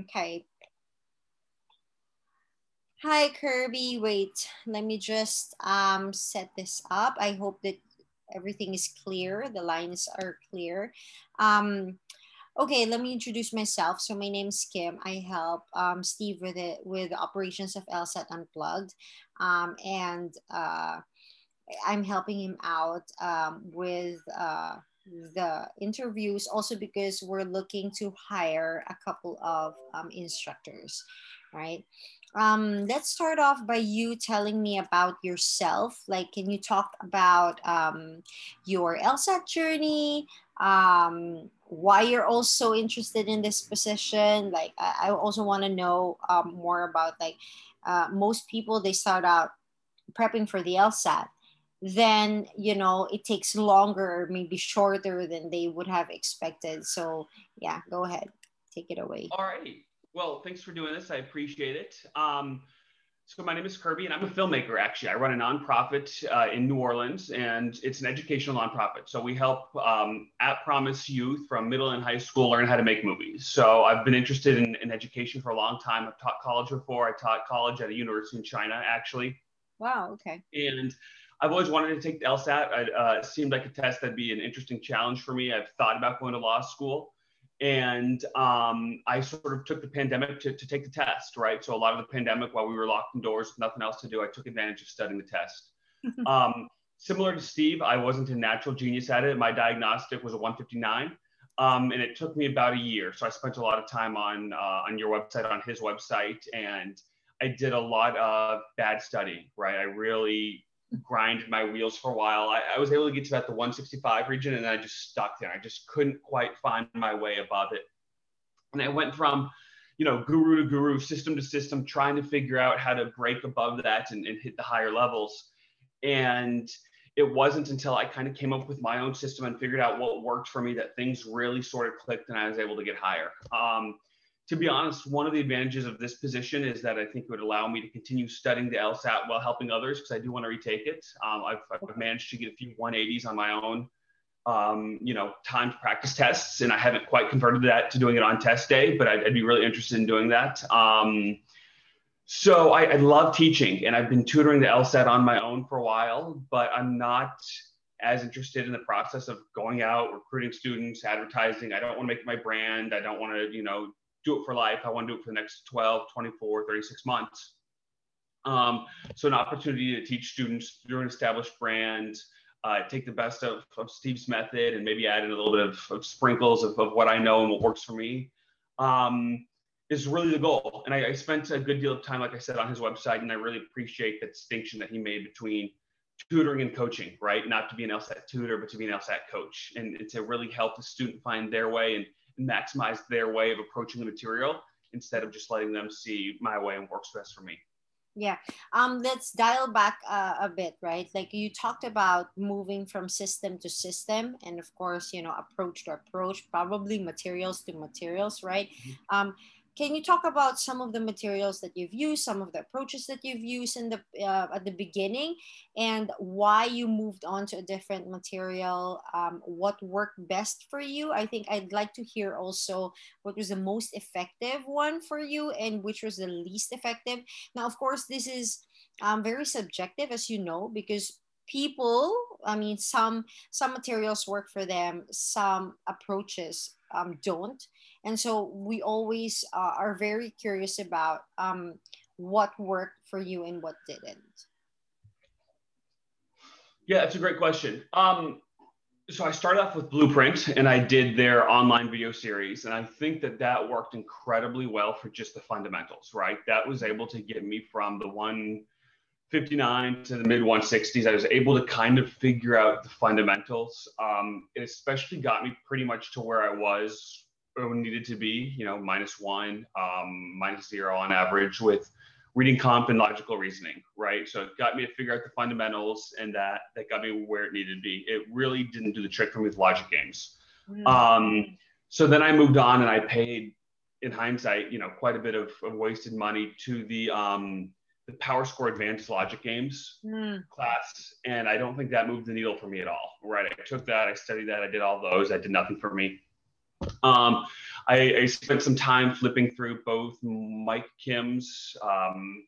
Okay. Hi, Kirby. Wait, let me just um, set this up. I hope that everything is clear. The lines are clear. Um, okay, let me introduce myself. So my name is Kim. I help um, Steve with it with operations of LSAT Unplugged, um, and uh, I'm helping him out um, with uh, the interviews. Also because we're looking to hire a couple of um, instructors, right? um, let's start off by you telling me about yourself. Like, can you talk about um, your LSAT journey? Um, why you're also interested in this position? Like, I, I also want to know um, more about like uh, most people they start out prepping for the LSAT. Then you know it takes longer, maybe shorter than they would have expected. So yeah, go ahead, take it away. All right. Well, thanks for doing this. I appreciate it. Um, so my name is Kirby, and I'm a filmmaker. Actually, I run a nonprofit uh, in New Orleans, and it's an educational nonprofit. So we help um, at Promise youth from middle and high school learn how to make movies. So I've been interested in, in education for a long time. I've taught college before. I taught college at a university in China, actually. Wow. Okay. And I've always wanted to take the LSAT. It uh, seemed like a test that'd be an interesting challenge for me. I've thought about going to law school and um, I sort of took the pandemic to, to take the test, right? So a lot of the pandemic, while we were locked indoors, nothing else to do, I took advantage of studying the test. um, similar to Steve, I wasn't a natural genius at it. My diagnostic was a 159, um, and it took me about a year. So I spent a lot of time on uh, on your website, on his website, and I did a lot of bad studying, right? I really grind my wheels for a while. I, I, was able to get to about the 165 region and then I just stuck there. I just couldn't quite find my way above it. And I went from, you know, guru to guru, system to system, trying to figure out how to break above that and, and hit the higher levels. And it wasn't until I kind of came up with my own system and figured out what worked for me that things really sort of clicked and I was able to get higher. Um, to be honest, one of the advantages of this position is that I think it would allow me to continue studying the LSAT while helping others because I do want to retake it. Um, I've, I've, managed to get a few 180s on my own, um, you know, timed practice tests, and I haven't quite converted that to doing it on test day, but I'd, I'd be really interested in doing that. Um, so I, I love teaching, and I've been tutoring the LSAT on my own for a while, but I'm not as interested in the process of going out, recruiting students, advertising. I don't want to make my brand. I don't want to, you know, do it for life. I want to do it for the next 12, 24, 36 months. Um, so an opportunity to teach students through an established brand, uh, take the best of, of, Steve's method and maybe add in a little bit of, of sprinkles of, of, what I know and what works for me um, is really the goal. And I, I, spent a good deal of time, like I said, on his website, and I really appreciate the distinction that he made between tutoring and coaching, right? Not to be an LSAT tutor, but to be an LSAT coach and, to really help the student find their way and maximize their way of approaching the material instead of just letting them see my way and works best for me. Yeah. Um let's dial back uh, a bit right? Like you talked about moving from system to system and of course you know approach to approach probably materials to materials right? Mm-hmm. um can you talk about some of the materials that you've used, some of the approaches that you've used in the uh, at the beginning, and why you moved on to a different material? Um, what worked best for you? I think I'd like to hear also what was the most effective one for you and which was the least effective. Now, of course, this is um, very subjective, as you know, because people i mean some some materials work for them some approaches um, don't and so we always uh, are very curious about um, what worked for you and what didn't. Yeah, that's a great question. Um, so I started off with Blueprint and I did their online video series. And I think that that worked incredibly well for just the fundamentals, right? That was able to get me from the 159 to the mid 160s. I was able to kind of figure out the fundamentals. Um, it especially got me pretty much to where I was or needed to be, you know, minus one, um, minus zero on average with reading comp and logical reasoning, right? So it got me to figure out the fundamentals and that that got me where it needed to be. It really didn't do the trick for me with logic games. Mm-hmm. Um, so then I moved on and I paid, in hindsight, you know, quite a bit of, of wasted money to the um, the PowerScore Advanced Logic Games mm. class, and I don't think that moved the needle for me at all. Right? I took that, I studied that, I did all those. I did nothing for me. Um, I, I, spent some time flipping through both Mike Kim's, um,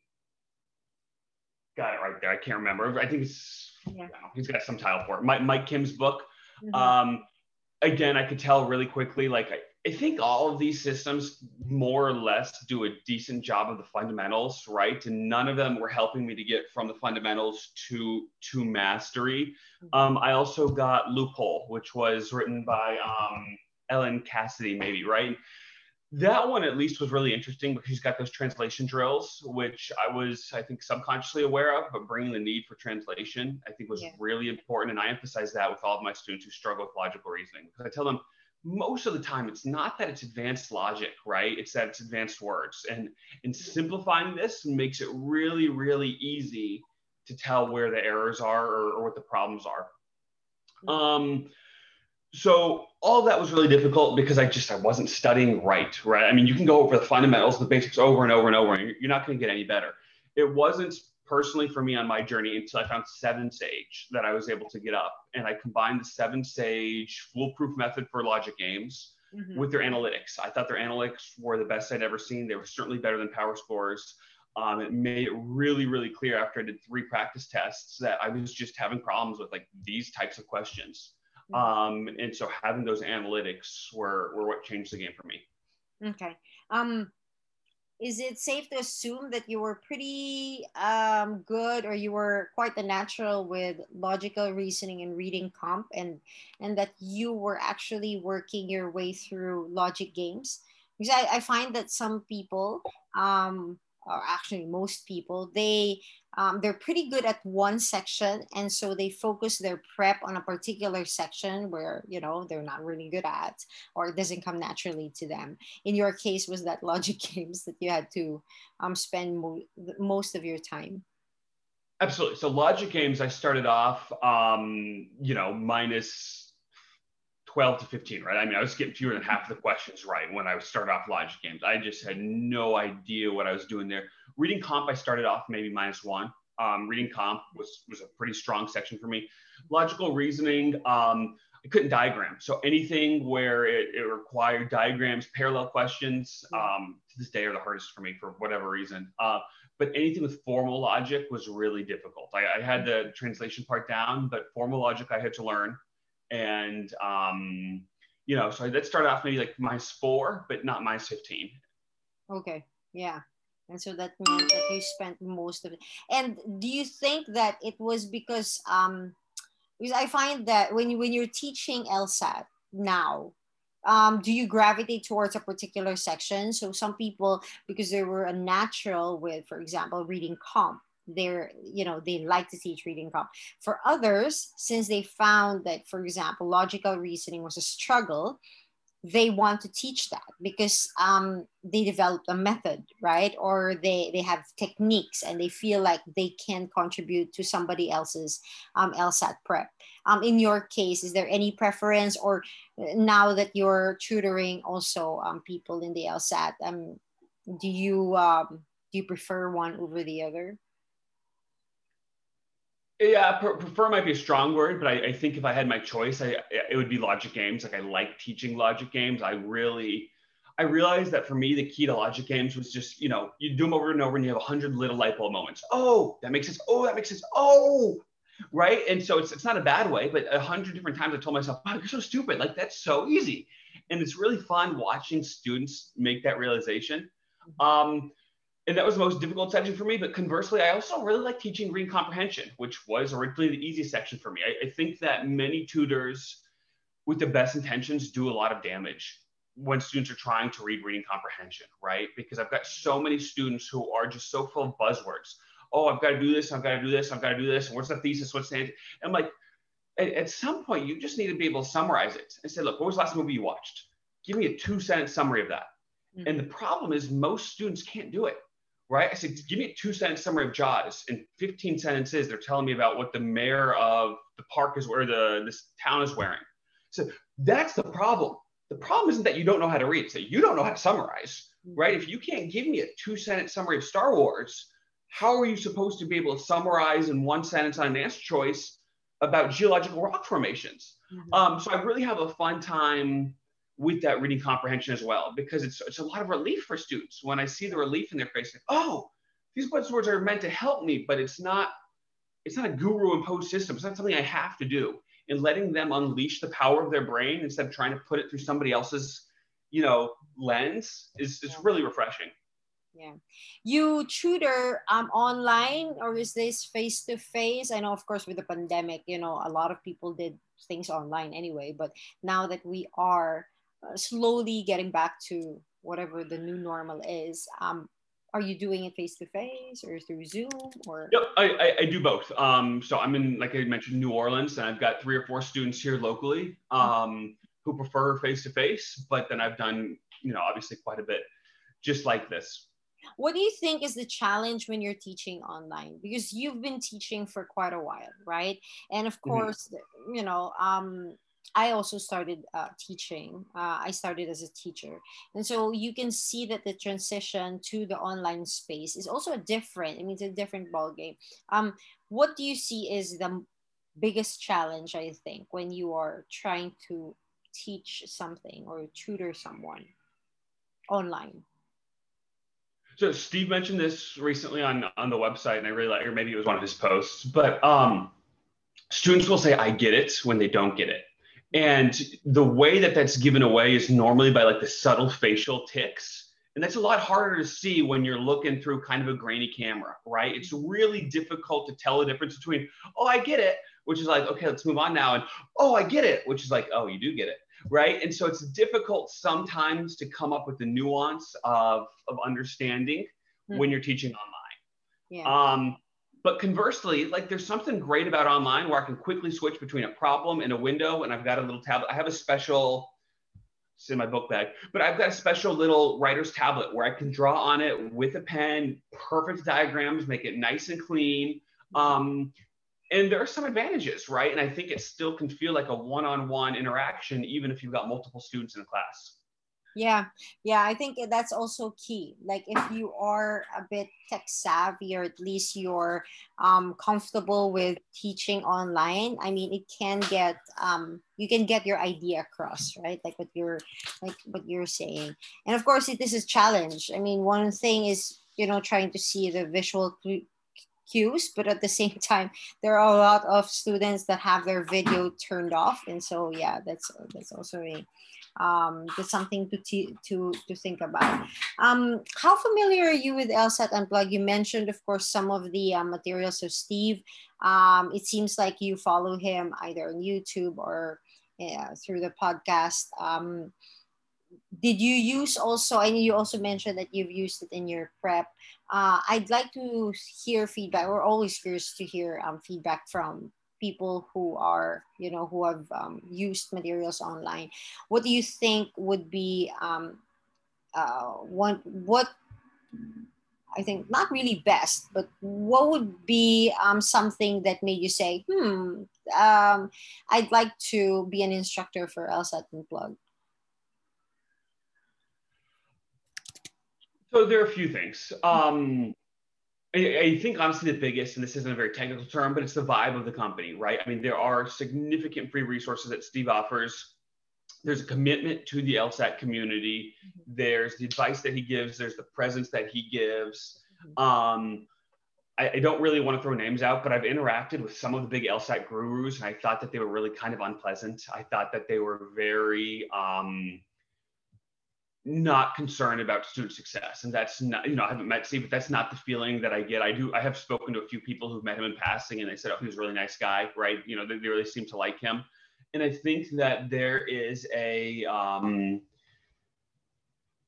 got it right there. I can't remember. I think it's, yeah. he's got some title for it. Mike, Mike Kim's book. Mm-hmm. Um, again, I could tell really quickly, like, I, think all of these systems more or less do a decent job of the fundamentals, right? And none of them were helping me to get from the fundamentals to to mastery. Mm-hmm. Um, I also got Loophole, which was written by um, Ellen Cassidy, maybe, right? That one at least was really interesting because he's got those translation drills, which I was, I think, subconsciously aware of, but bringing the need for translation, I think, was yeah. really important. And I emphasize that with all of my students who struggle with logical reasoning because I tell them most of the time it's not that it's advanced logic right? It's that it's advanced words. And and simplifying this makes it really really easy to tell where the errors are or, or what the problems are. Um, so all that was really difficult because I just I wasn't studying right, right? I mean, you can go over the fundamentals, the basics over and over and over, and you're not going to get any better. It wasn't personally for me on my journey until I found Seven Sage that I was able to get up, and I combined the Seven Sage foolproof method for logic games mm-hmm. with their analytics. I thought their analytics were the best I'd ever seen. They were certainly better than PowerScore's. Um, it made it really, really clear after I did three practice tests that I was just having problems with like these types of questions. Um, and so having those analytics were, were what changed the game for me. Okay. Um, is it safe to assume that you were pretty um, good or you were quite the natural with logical reasoning and reading comp and and that you were actually working your way through logic games? Because i, I find that some people um, or actually most people they um, they're pretty good at one section and so they focus their prep on a particular section where you know they're not really good at or it doesn't come naturally to them. In your case was that logic games that you had to um, spend mo- most of your time? Absolutely. So logic games i started off um, you know minus 12 to 15, right? I mean, I was getting fewer than half of the questions right when I started off logic games. I just had no idea what I was doing there. Reading comp, I started off maybe minus one. Um, reading comp was, was a pretty strong section for me. Logical reasoning, um, I couldn't diagram. So anything where it, it required diagrams, parallel questions, um, to this day are the hardest for me for whatever reason. Uh, but anything with formal logic was really difficult. I, I had the translation part down, but formal logic I had to learn and um, you know, so that started off maybe like minus four, but not minus fifteen. Okay, yeah, and so that meant that you spent most of it. And do you think that it was because um, because I find that when you when you're teaching LSAT now, um, do you gravitate towards a particular section? So some people, because they were a natural with, for example, reading comp, they're you know they like to teach reading comp for others since they found that for example logical reasoning was a struggle they want to teach that because um, they developed a method right? Or they they have techniques and they feel like they can contribute to somebody else's um, lsat prep. Um, in your case is there any preference or now that you're tutoring also um, people in the lsat um, do you um, do you prefer one over the other yeah, prefer might be a strong word, but I, I, think if I had my choice, I it would be logic games. Like I like teaching logic games. I really, I realized that for me, the key to logic games was just you know you do them over and over, and you have a hundred little light bulb moments. Oh, that makes sense. Oh, that makes sense. Oh, right. And so it's it's not a bad way, but a hundred different times I told myself, "Wow, you're so stupid. Like that's so easy," and it's really fun watching students make that realization. Mm-hmm. Um, and that was the most difficult section for me. But conversely, I also really like teaching reading comprehension, which was originally the easiest section for me. I, I think that many tutors with the best intentions do a lot of damage when students are trying to read reading comprehension, right? Because I've got so many students who are just so full of buzzwords. Oh, I've got to do this, I've got to do this, I've got to do this. And what's the thesis? What's the answer? And I'm like, at, at, some point, you just need to be able to summarize it and say, look, what was the last movie you watched? Give me a two sentence summary of that. Mm-hmm. And the problem is, most students can't do it right? I said, give me a two sentence summary of Jaws. In 15 sentences, they're telling me about what the mayor of the park is, where the this town is wearing. So that's the problem. The problem isn't that you don't know how to read, it's that you don't know how to summarize, right? If you can't give me a two sentence summary of Star Wars, how are you supposed to be able to summarize in one sentence on an answer choice about geological rock formations? Mm-hmm. Um, so I really have a fun time with that reading comprehension as well, because it's, it's a lot of relief for students. When I see the relief in their face, like, oh, these buzzwords are meant to help me, but it's not, it's not a guru imposed system. It's not something I have to do. And letting them unleash the power of their brain instead of trying to put it through somebody else's, you know, lens is, is really refreshing. Yeah. You tutor um online or is this face to face? I know of course with the pandemic, you know, a lot of people did things online anyway, but now that we are slowly getting back to whatever the new normal is, um are you doing it face to face or through Zoom or? Yep, I, I, I, do both. Um, so I'm in, like I mentioned, New Orleans, and I've got three or four students here locally um, who prefer face to face. But then I've done, you know, obviously quite a bit just like this what do you think is the challenge when you're teaching online because you've been teaching for quite a while right and of mm-hmm. course mm-hmm. you know um I also started uh, teaching. Uh, I started as a teacher. And so you can see that the transition to the online space is also different. I mean, it's a different ballgame. Um, what do you see is the biggest challenge, I think, when you are trying to teach something or tutor someone online? So Steve mentioned this recently on on the website, and I really like, or maybe it was one of his posts. But um, students will say, "I get it" when they don't get it, and the way that that's given away is normally by like the subtle facial ticks. and that's a lot harder to see when you're looking through kind of a grainy camera, right? It's really difficult to tell the difference between "Oh, I get it," which is like, "Okay, let's move on now," and "Oh, I get it," which is like, "Oh, you do get it." right? And so it's difficult sometimes to come up with the nuance of, of understanding mm-hmm. when you're teaching online. Yeah. Um, but conversely, like there's something great about online where I can quickly switch between a problem and a window, and I've got a little tablet. I have a special, it's in my book bag, but I've got a special little writer's tablet where I can draw on it with a pen, perfect diagrams, make it nice and clean. Um, and there are some advantages, right? And I think it still can feel like a one-on-one interaction, even if you've got multiple students in a class. Yeah, yeah, I think that's also key. Like if you are a bit tech savvy, or at least you're um, comfortable with teaching online, I mean, it can get um, you can get your idea across, right? Like what you're like what you're saying, and of course, it, this is challenge. I mean, one thing is you know trying to see the visual cues but at the same time there are a lot of students that have their video turned off and so yeah that's that's also a um, that's something to to to think about. Um, how familiar are you with LSAT Unplugged? You mentioned, of course, some of the uh, materials of Steve. Um, it seems like you follow him either on YouTube or through the podcast. Um, did you use also i know you also mentioned that you've used it in your prep uh, i'd like to hear feedback we're always curious to hear um, feedback from people who are you know who have um, used materials online what do you think would be um, uh, one what i think not really best but what would be um, something that made you say hmm um, i'd like to be an instructor for lsat unplugged So there are a few things. Um, I, I, think honestly the biggest, and this isn't a very technical term, but it's the vibe of the company, right? I mean, there are significant free resources that Steve offers. There's a commitment to the LSAT community. Mm-hmm. There's the advice that he gives. There's the presence that he gives. Mm-hmm. Um, I, I, don't really want to throw names out, but I've interacted with some of the big LSAT gurus, and I thought that they were really kind of unpleasant. I thought that they were very um, not concerned about student success. And that's not, you know, I haven't met Steve, but that's not the feeling that I get. I do, I have spoken to a few people who've met him in passing and they said, oh, he was a really nice guy, right? You know, they, they really seem to like him. And I think that there is a, um,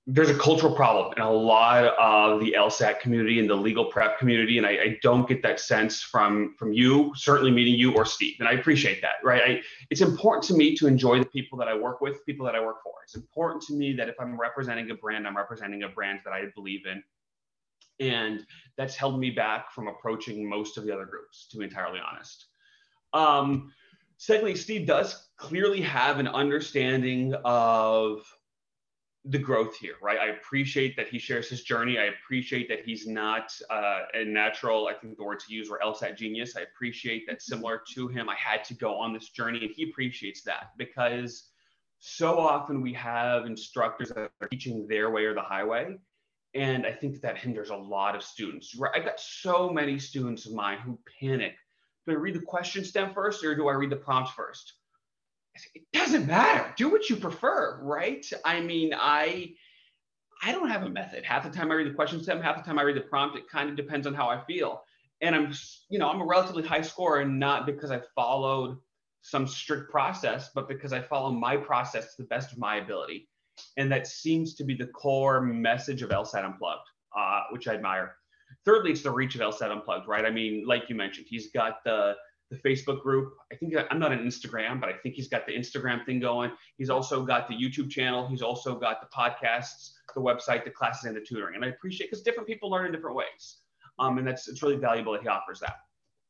there's a cultural problem in a lot of the LSAT community and the legal prep community, and I, I, don't get that sense from from you, certainly meeting you or Steve, and I appreciate that. Right? I, it's important to me to enjoy the people that I work with, people that I work for. It's important to me that if I'm representing a brand, I'm representing a brand that I believe in, and that's held me back from approaching most of the other groups, to be entirely honest. Um, secondly, Steve does clearly have an understanding of the growth here, right? I appreciate that he shares his journey. I appreciate that he's not uh, a natural, I think the word to use were LSAT genius. I appreciate that similar to him, I had to go on this journey and he appreciates that because so often we have instructors that are teaching their way or the highway. And I think that, that hinders a lot of students. Right? I've got so many students of mine who panic. Do I read the question stem first or do I read the prompt first? It doesn't matter. Do what you prefer, right? I mean, I I don't have a method. Half the time I read the question stem, half the time I read the prompt. It kind of depends on how I feel. And I'm, you know, I'm a relatively high scorer, and not because I followed some strict process, but because I follow my process to the best of my ability. And that seems to be the core message of LSAT Unplugged, uh, which I admire. Thirdly, it's the reach of LSAT Unplugged, right? I mean, like you mentioned, he's got the the Facebook group. I think I'm not on Instagram, but I think he's got the Instagram thing going. He's also got the YouTube channel. He's also got the podcasts, the website, the classes, and the tutoring. And I appreciate because different people learn in different ways. Um, and that's it's really valuable that he offers that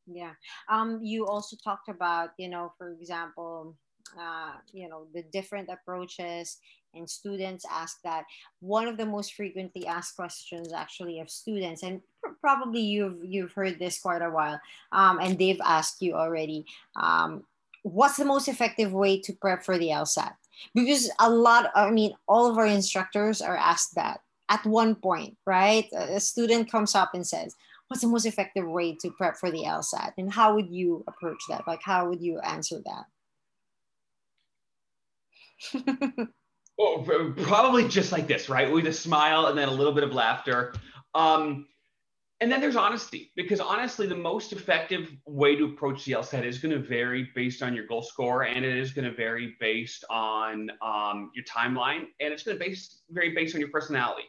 yeah um you also talked about you know for example uh, you know the different approaches and students ask that one of the most frequently asked questions actually of students and pr- probably you've you've heard this quite a while um, and they've asked you already um, what's the most effective way to prep for the lsat because a lot i mean all of our instructors are asked that at one point right a student comes up and says what's the most effective way to prep for the LSAT? And how would you approach that? Like, how would you answer that? well, probably just like this, right? With a smile and then a little bit of laughter. Um, and then there's honesty, because honestly, the most effective way to approach the LSAT is going to vary based on your goal score, and it is going to vary based on um, your timeline, and it's going to base vary based on your personality.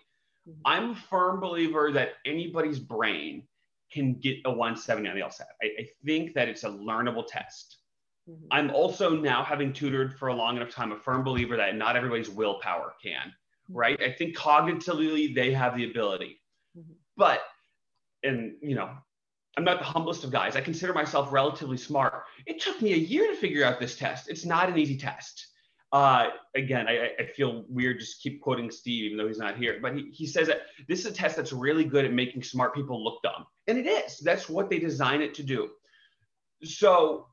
Mm-hmm. I'm a firm believer that anybody's brain can get a 170 on the LSAT. I, I think that it's a learnable test. Mm-hmm. I'm also now having tutored for a long enough time, a firm believer that not everybody's willpower can, mm-hmm. right? I think cognitively they have the ability. Mm-hmm. But, and you know, I'm not the humblest of guys. I consider myself relatively smart. It took me a year to figure out this test. It's not an easy test. Uh, again, I, I, feel weird just keep quoting Steve, even though he's not here. But he, he says that this is a test that's really good at making smart people look dumb. And it is. That's what they design it to do. So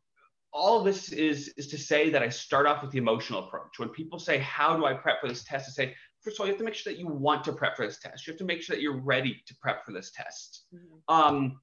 all of this is is to say that I start off with the emotional approach. When people say, How do I prep for this test? I say, first of all, you have to make sure that you want to prep for this test. You have to make sure that you're ready to prep for this test. Mm-hmm. Um,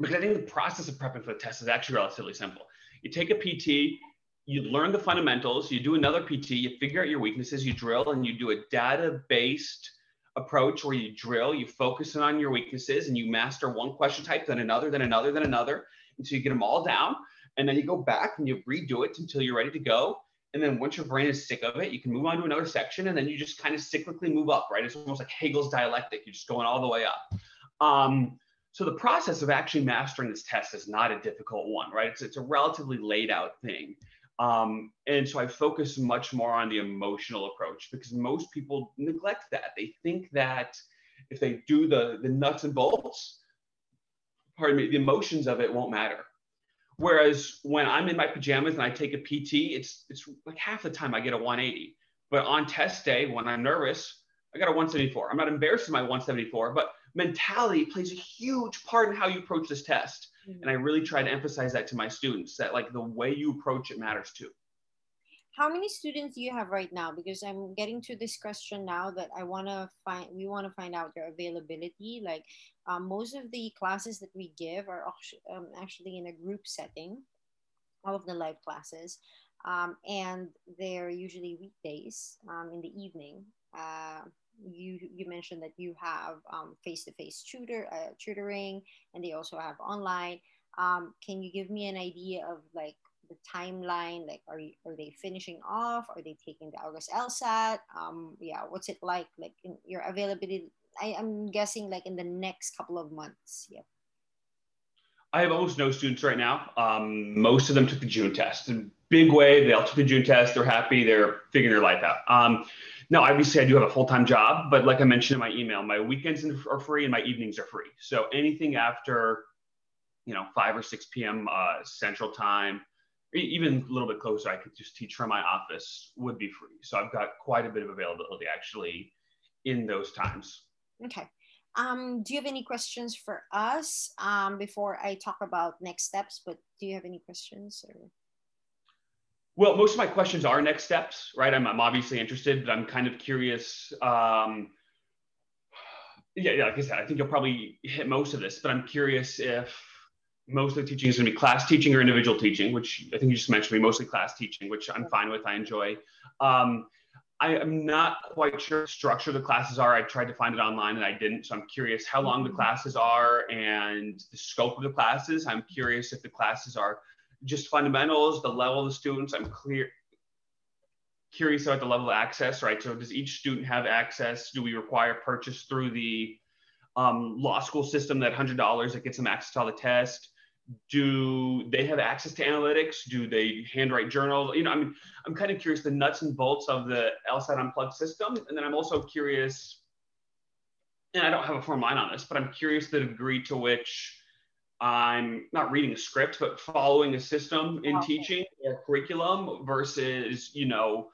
because I think the process of prepping for the test is actually relatively simple. You take a PT, you learn the fundamentals, you do another PT, you figure out your weaknesses, you drill, and you do a data based approach where you drill, you focus on your weaknesses, and you master one question type, then another, then another, then another, until you get them all down. And then you go back and you redo it until you're ready to go. And then once your brain is sick of it, you can move on to another section, and then you just kind of cyclically move up, right? It's almost like Hegel's dialectic. You're just going all the way up. Um, so the process of actually mastering this test is not a difficult one, right? It's, it's a relatively laid out thing. Um, and so I focus much more on the emotional approach because most people neglect that. They think that if they do the, the nuts and bolts, pardon me, the emotions of it won't matter. Whereas when I'm in my pajamas and I take a PT, it's it's like half the time I get a 180. But on test day, when I'm nervous, I got a 174. I'm not embarrassed of my 174, but mentality plays a huge part in how you approach this test. Mm-hmm. And I really try to emphasize that to my students that like the way you approach it matters too. How many students do you have right now? Because I'm getting to this question now that I want to find, we want to find out your availability. Like um, most of the classes that we give are um, actually in a group setting, all of the live classes. Um, and they're usually weekdays um, in the evening. Uh, you you mentioned that you have um, face-to-face tutor uh, tutoring and they also have online um, can you give me an idea of like the timeline like are you are they finishing off are they taking the august lsat um, yeah what's it like like in your availability I, i'm guessing like in the next couple of months yeah I have almost no students right now. Um, most of them took the June test. In big way, they all took the June test. They're happy. They're figuring their life out. Um, now, obviously, I do have a full time job, but like I mentioned in my email, my weekends are free and my evenings are free. So anything after, you know, 5 or 6 p.m. Uh, Central Time, even a little bit closer, I could just teach from my office would be free. So I've got quite a bit of availability actually in those times. Okay. Um, do you have any questions for us um, before I talk about next steps? But do you have any questions? Or? Well, most of my questions are next steps, right? I'm, I'm obviously interested, but I'm kind of curious. Um, yeah, yeah, like I said, I think you'll probably hit most of this, but I'm curious if most of the teaching is going to be class teaching or individual teaching, which I think you just mentioned me, mostly class teaching, which I'm fine with. I enjoy. Um, I am not quite sure structure the classes are. I tried to find it online and I didn't. So I'm curious how long the mm-hmm. classes are and the scope of the classes. I'm curious if the classes are just fundamentals, the level of the students. I'm clear curious about the level of access, right? So does each student have access? Do we require purchase through the um, law school system, that $100 that gets them access to all the tests? Do they have access to analytics? Do they handwrite journals? You know, I mean, I'm kind of curious the nuts and bolts of the LSAT Unplugged system. And then I'm also curious, and I don't have a firm line on this, but I'm curious the degree to which I'm not reading a script, but following a system in okay. teaching or curriculum versus, you know,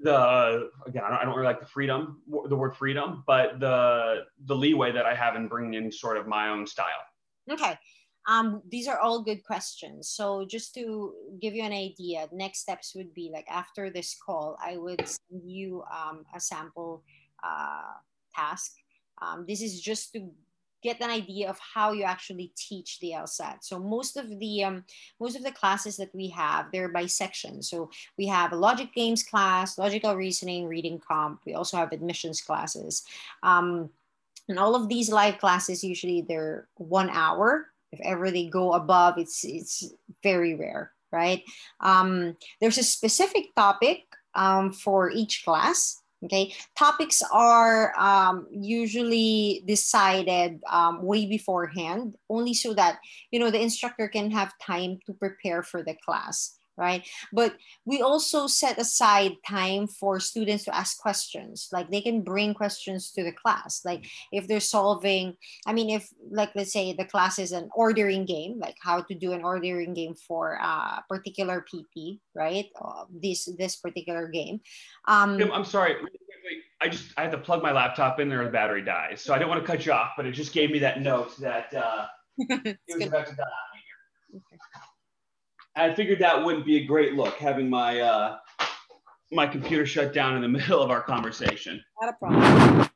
the again, I don't really like the freedom, the word freedom, but the the leeway that I have in bringing in sort of my own style. Okay, um, these are all good questions. So just to give you an idea, next steps would be like after this call, I would send you um, a sample uh, task. Um, this is just to get an idea of how you actually teach the LSAT. So most of the um, most of the classes that we have, they're by section. So we have a logic games class, logical reasoning, reading comp. We also have admissions classes. Um, and all of these live classes, usually they're one hour. If ever they go above, it's it's very rare, right? Um, there's a specific topic um, for each class okay topics are um, usually decided um, way beforehand only so that you know the instructor can have time to prepare for the class right? But we also set aside time for students to ask questions. Like they can bring questions to the class. Like if they're solving i mean if like let's say the class is an ordering game like how to do an ordering game for a particular pp right? Uh, this this particular game. Um i'm sorry. I just I had to plug my laptop in there and the battery dies. So I didn't want to cut you off, but it just gave me that note that uh, it was good. about to die on me here. Okay. I figured that wouldn't be a great look having my uh, my computer shut down in the middle of our conversation. Not a problem.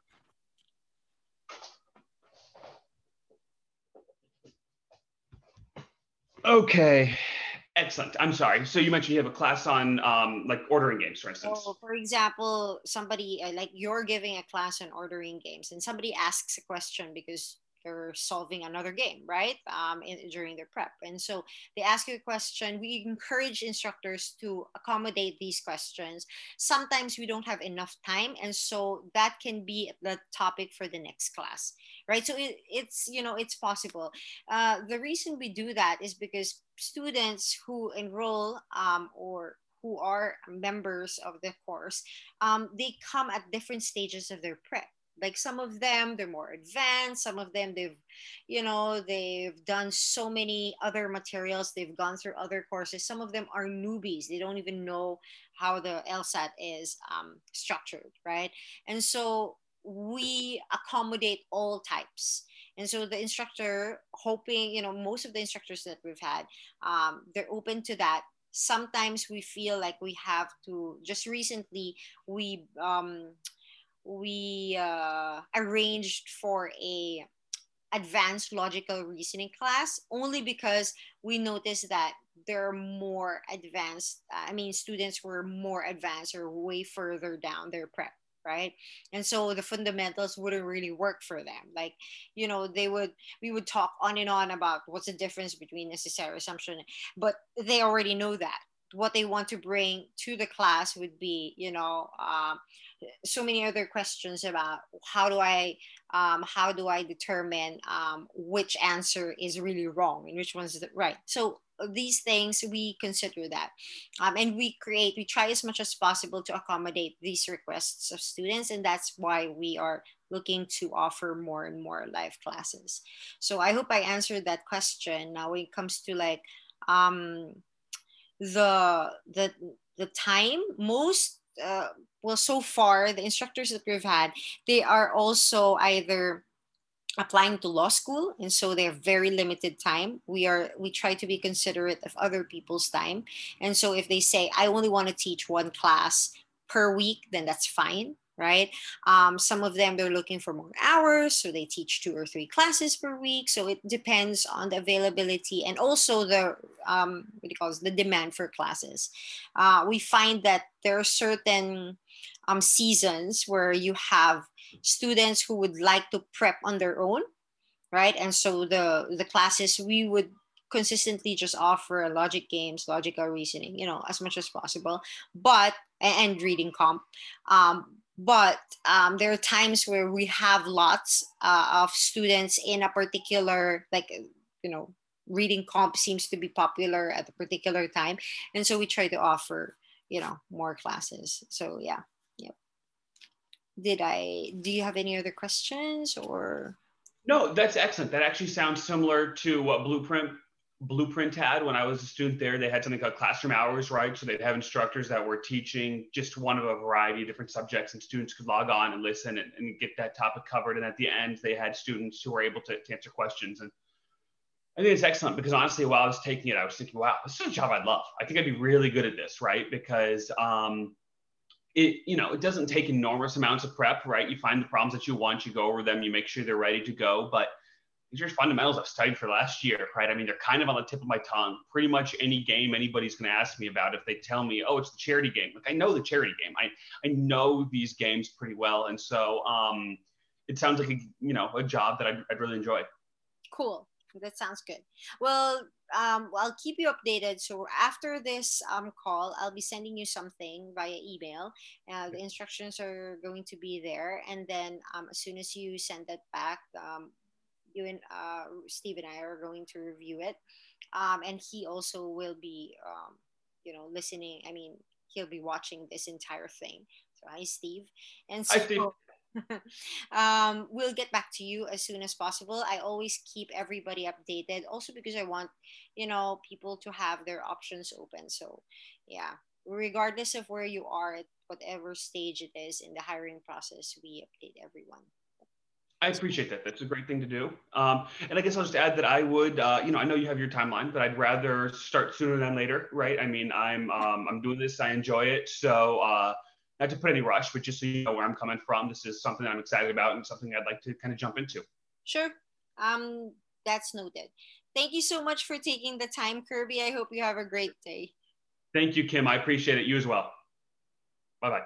Okay. Excellent. I'm sorry. So you mentioned you have a class on um, like ordering games, for instance. Oh, for example, somebody uh, like you're giving a class on ordering games, and somebody asks a question because they're solving another game, right? Um, in, during their prep. And so they ask you a question. We encourage instructors to accommodate these questions. Sometimes we don't have enough time. And so that can be the topic for the next class, right? So it, it's, you know, it's possible. Uh, the reason we do that is because students who enroll um, or who are members of the course, um, they come at different stages of their prep like some of them they're more advanced some of them they've you know they've done so many other materials they've gone through other courses. Some of them are newbies they don't even know how the lsat is um, structured right? And so we accommodate all types. And so the instructor hoping you know most of the instructors that we've had um, they're open to that. Sometimes we feel like we have to just recently we um, we uh, arranged for a advanced logical reasoning class only because we noticed that there are more advanced i mean students were more advanced or way further down their prep right? And so the fundamentals wouldn't really work for them. Like you know they would we would talk on and on about what's the difference between necessary assumption but they already know that what they want to bring to the class would be you know um, so many other questions about how do I um, how do I determine um, which answer is really wrong and which one's right. So uh, these things we consider that. Um, and we create we try as much as possible to accommodate these requests of students and that's why we are looking to offer more and more live classes. So i hope i answered that question. Now when it comes to like um the the the time most uh, well so far the instructors that we've had they are also either applying to law school and so they're very limited time. We are we try to be considerate of other people's time. And so if they say i only want to teach one class per week then that's fine right um, some of them they're looking for more hours so they teach two or three classes per week so it depends on the availability and also the um, what do you call it, the demand for classes uh, we find that there are certain um, seasons where you have students who would like to prep on their own, right? And so the the classes we would consistently just offer logic games, logical reasoning, you know, as much as possible, but and reading comp. Um, but um, there are times where we have lots uh, of students in a particular like you know reading comp seems to be popular at a particular time and so we try to offer you know more classes so yeah did I, do you have any other questions or? No, that's excellent. That actually sounds similar to what Blueprint Blueprint had when I was a student there. They had something called classroom hours, right? So they'd have instructors that were teaching just one of a variety of different subjects, and students could log on and listen and, and get that topic covered. And at the end, they had students who were able to, to answer questions. And I think it's excellent because honestly, while I was taking it, I was thinking, wow, this is a job I'd love. I think I'd be really good at this, right? Because um, it you know it doesn't take enormous amounts of prep right you find the problems that you want you go over them you make sure they're ready to go but these are fundamentals i've studied for last year right? I mean they're kind of on the tip of my tongue. Pretty much any game anybody's going to ask me about if they tell me oh it's the charity game. Like i know the charity game. I i know these games pretty well and so um it sounds like a you know a job that i'd, I'd really enjoy. Cool. That sounds good. Well um, well, I'll keep you updated. So after this um, call, I'll be sending you something via email. Uh, the instructions are going to be there, and then um, as soon as you send that back, um, you and uh, Steve and I are going to review it, um, and he also will be, um, you know, listening. I mean, he'll be watching this entire thing. So hi, Steve. And so. Hi, Steve um, we'll get back to you as soon as possible. I always keep everybody updated, also because I want, you know, people to have their options open. So, yeah, regardless of where you are at whatever stage it is in the hiring process, we update everyone. I appreciate that. That's a great thing to do. Um, and I guess I'll just add that I would, uh, you know, I know you have your timeline, but I'd rather start sooner than later, right? I mean, I'm um, I'm doing this, I enjoy it, so uh, not to put any rush, but just so you know where I'm coming from, this is something I'm excited about and something I'd like to kind of jump into. Sure. Um, that's noted. Thank you so much for taking the time, Kirby. I hope you have a great day. Thank you, Kim. I appreciate it. You as well. Bye bye.